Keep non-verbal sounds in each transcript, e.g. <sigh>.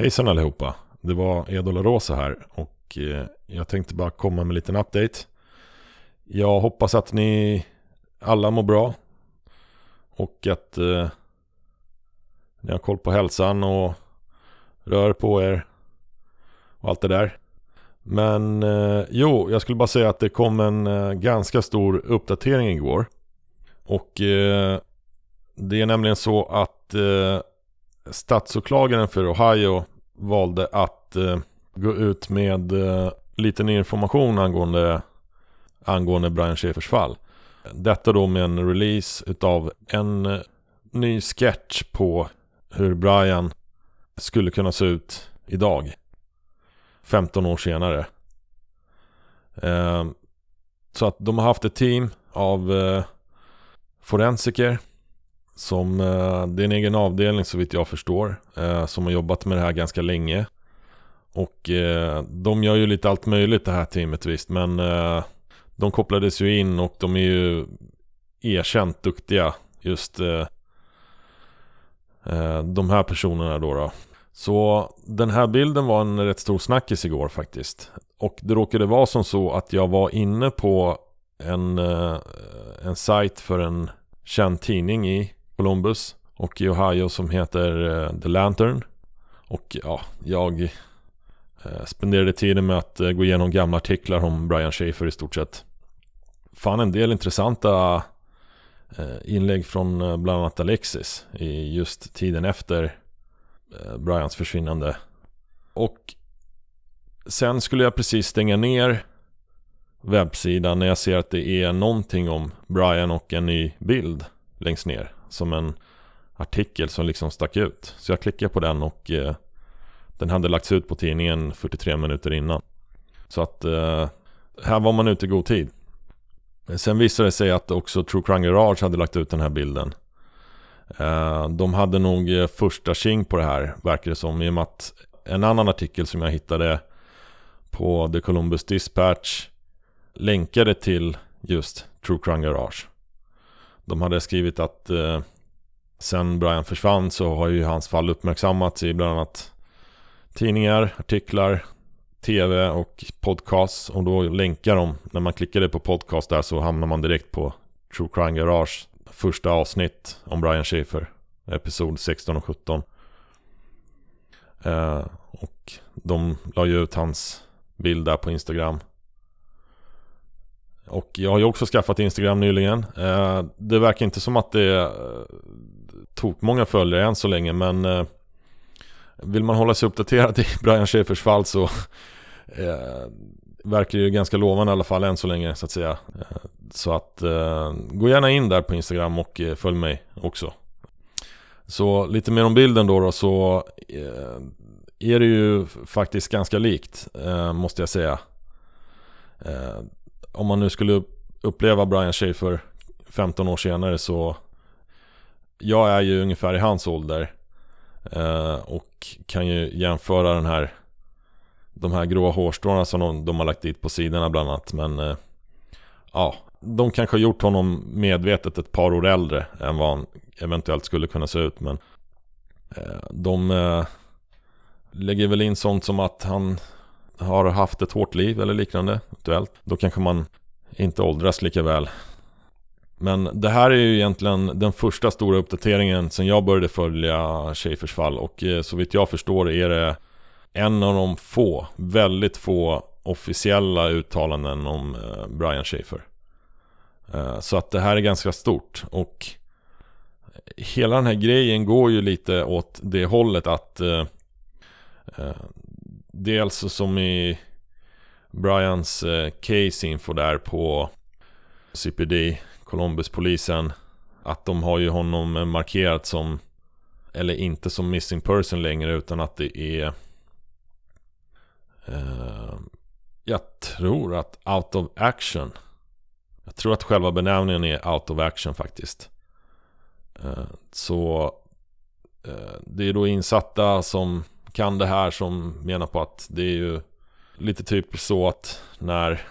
Hejsan allihopa. Det var Edol och Rosa här och eh, jag tänkte bara komma med en liten update. Jag hoppas att ni alla mår bra och att eh, ni har koll på hälsan och rör på er och allt det där. Men eh, jo, jag skulle bara säga att det kom en eh, ganska stor uppdatering igår. Och eh, det är nämligen så att eh, statsåklagaren för Ohio valde att eh, gå ut med eh, ny information angående, angående Brian Schäfers fall. Detta då med en release utav en eh, ny sketch på hur Brian skulle kunna se ut idag. 15 år senare. Eh, så att de har haft ett team av eh, forensiker som, eh, det är en egen avdelning så vitt jag förstår. Eh, som har jobbat med det här ganska länge. Och eh, de gör ju lite allt möjligt det här teamet visst. Men de kopplades ju in och de är ju erkänt duktiga. Just de här personerna då, då. Så den här bilden var en rätt stor snackis igår faktiskt. Och det råkade vara som så att jag var inne på en, en sajt för en känd tidning i Columbus och i Ohio som heter eh, The Lantern. Och ja, jag eh, spenderade tiden med att eh, gå igenom gamla artiklar om Brian Schaefer i stort sett. Fann en del intressanta inlägg från bland annat Alexis i just tiden efter Brians försvinnande. Och sen skulle jag precis stänga ner webbsidan när jag ser att det är någonting om Brian och en ny bild längst ner som en artikel som liksom stack ut. Så jag klickade på den och eh, den hade lagts ut på tidningen 43 minuter innan. Så att eh, här var man ute i god tid. Sen visade det sig att också True Crime Garage hade lagt ut den här bilden. Eh, de hade nog eh, första king på det här, verkar det som. I och med att en annan artikel som jag hittade på The Columbus Dispatch länkade till just True Crime Garage. De hade skrivit att eh, sen Brian försvann så har ju hans fall uppmärksammats i bland annat tidningar, artiklar, tv och podcast. Och då länkar de, när man klickade på podcast där så hamnar man direkt på True Crime Garage första avsnitt om Brian Schaefer. Episod 16 och 17. Eh, och de la ju ut hans bild där på Instagram. Och jag har ju också skaffat Instagram nyligen. Eh, det verkar inte som att det eh, är tog många följare än så länge men eh, vill man hålla sig uppdaterad i <laughs> Brian Schäfers fall så verkar det ju ganska lovande i alla fall än så länge så att säga. Så att gå gärna in där på Instagram och följ mig också. Så lite mer om bilden då, då så är det ju faktiskt ganska likt måste jag säga om man nu skulle uppleva Brian Schaefer 15 år senare så Jag är ju ungefär i hans ålder eh, Och kan ju jämföra den här De här gråa hårstråna som de, de har lagt dit på sidorna bland annat men eh, Ja De kanske har gjort honom medvetet ett par år äldre än vad han eventuellt skulle kunna se ut men eh, De eh, lägger väl in sånt som att han har haft ett hårt liv eller liknande eventuellt. Då kanske man inte åldras lika väl. Men det här är ju egentligen den första stora uppdateringen sen jag började följa Schäfers fall och eh, så vitt jag förstår är det en av de få, väldigt få officiella uttalanden om eh, Brian Schäfer. Eh, så att det här är ganska stort och hela den här grejen går ju lite åt det hållet att dels som i Brians eh, case-info där på CPD, Columbus-polisen. Att de har ju honom markerat som, eller inte som missing person längre utan att det är eh, Jag tror att out of action Jag tror att själva benämningen är out of action faktiskt eh, Så eh, Det är då insatta som kan det här som menar på att det är ju lite typ så att när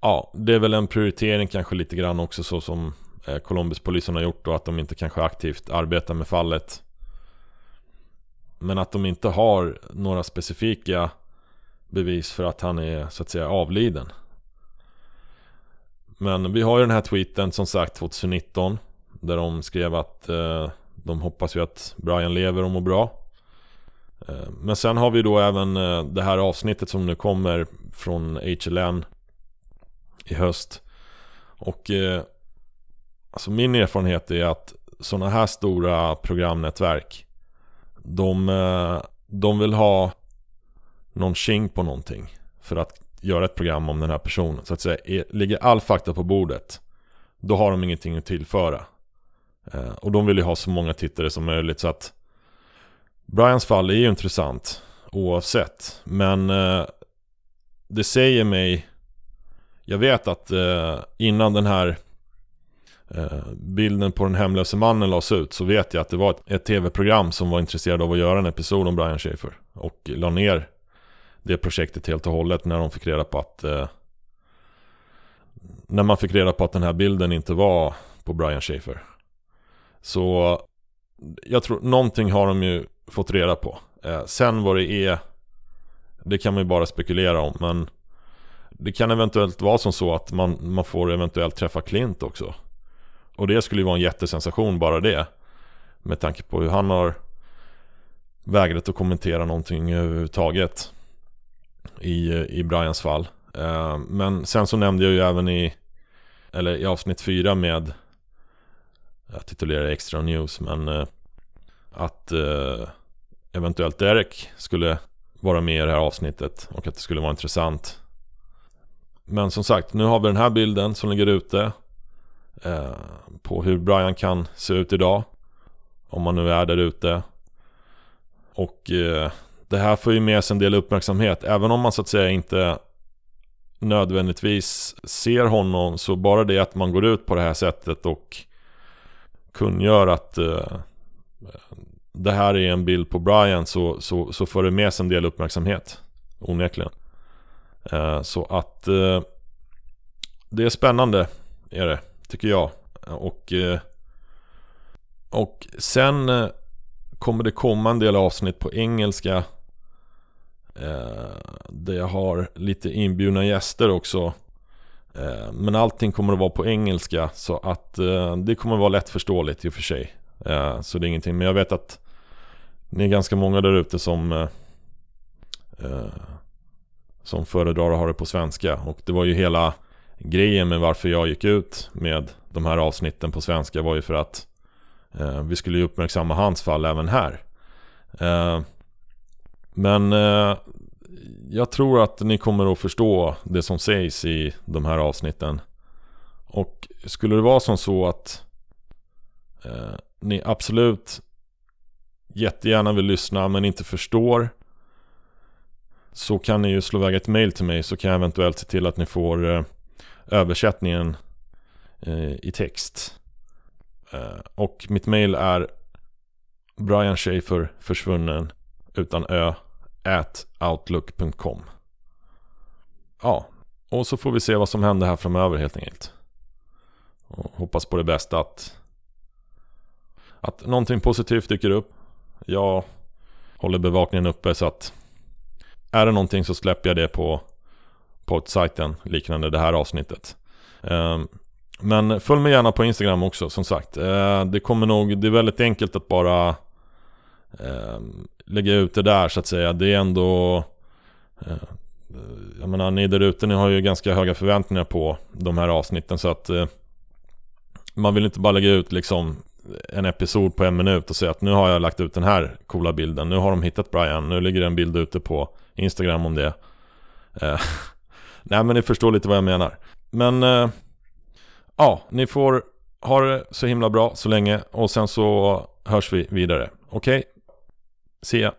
Ja, det är väl en prioritering kanske lite grann också så som Columbuspolisen Columbus-polisen har gjort och att de inte kanske aktivt arbetar med fallet Men att de inte har några specifika bevis för att han är så att säga avliden. Men vi har ju den här tweeten som sagt 2019 Där de skrev att eh, de hoppas ju att Brian lever och mår bra Eh, men sen har vi då även eh, det här avsnittet som nu kommer från HLN i höst Och eh, alltså min erfarenhet är att sådana här stora programnätverk de, de vill ha någon king på någonting för att göra ett program om den här personen. Så att säga, ligger all fakta på bordet, då har de ingenting att tillföra. Och de vill ju ha så många tittare som möjligt så att Brians fall är ju intressant oavsett. Men eh, det säger mig, jag vet att eh, innan den här eh, bilden på den hemlöse mannen lades ut så vet jag att det var ett, ett tv-program som var intresserad av att göra en episod om Brian Schaefer och la ner det projektet helt och hållet när de fick reda på att eh, När man fick reda på att den här bilden inte var på Brian Schaefer Så Jag tror, någonting har de ju fått reda på eh, Sen vad det är Det kan man ju bara spekulera om men Det kan eventuellt vara som så att man, man får eventuellt träffa Clint också Och det skulle ju vara en jättesensation bara det Med tanke på hur han har vägrat att kommentera någonting överhuvudtaget i, i Brians fall. Eh, men sen så nämnde jag ju även i, eller i avsnitt fyra med, jag titulerar extra news, men eh, att eh, eventuellt Derek skulle vara med i det här avsnittet och att det skulle vara intressant. Men som sagt, nu har vi den här bilden som ligger ute eh, på hur Brian kan se ut idag. Om man nu är där ute. Och eh, det här får ju med sig en del uppmärksamhet. Även om man så att säga inte nödvändigtvis ser honom så bara det att man går ut på det här sättet och kungör att eh, det här är en bild på Brian så, så, så får det med sig en del uppmärksamhet. Onekligen. Eh, så att eh, det är spännande är det, tycker jag. Och, eh, och sen eh, kommer det komma en del avsnitt på engelska Eh, där jag har lite inbjudna gäster också. Eh, men allting kommer att vara på engelska så att eh, det kommer att vara lättförståeligt i och för sig. så det är ingenting. Men jag vet att ni är ganska många där ute som eh, eh, som föredrar att ha det på svenska. Och det var ju hela grejen med varför jag gick ut med de här avsnitten på svenska var ju för att eh, vi skulle uppmärksamma hans fall även här. Eh, men eh, jag tror att ni kommer att förstå det som sägs i de här avsnitten. Och skulle det vara som så att eh, ni absolut jättegärna vill lyssna men inte förstår så kan ni ju slå iväg ett mail till mig så kan jag eventuellt se till att ni får eh, översättningen eh, i text. Eh, och mitt mail är Brian Schaefer försvunnen utan ö at outlook.com Ja, och så får vi se vad som händer här framöver helt enkelt. Och hoppas på det bästa att att någonting positivt dyker upp. Jag håller bevakningen uppe så att är det någonting så släpper jag det på poddsajten liknande det här avsnittet. Ehm, men följ mig gärna på Instagram också som sagt. Ehm, det kommer nog, det är väldigt enkelt att bara ehm, lägga ut det där så att säga. Det är ändå... Jag menar, ni där ute, ni har ju ganska höga förväntningar på de här avsnitten så att... Eh, man vill inte bara lägga ut liksom en episod på en minut och säga att nu har jag lagt ut den här coola bilden. Nu har de hittat Brian, nu ligger det en bild ute på Instagram om det. Eh, <laughs> nej men ni förstår lite vad jag menar. Men eh, ja, ni får ha det så himla bra så länge och sen så hörs vi vidare. Okej? Okay? See ya.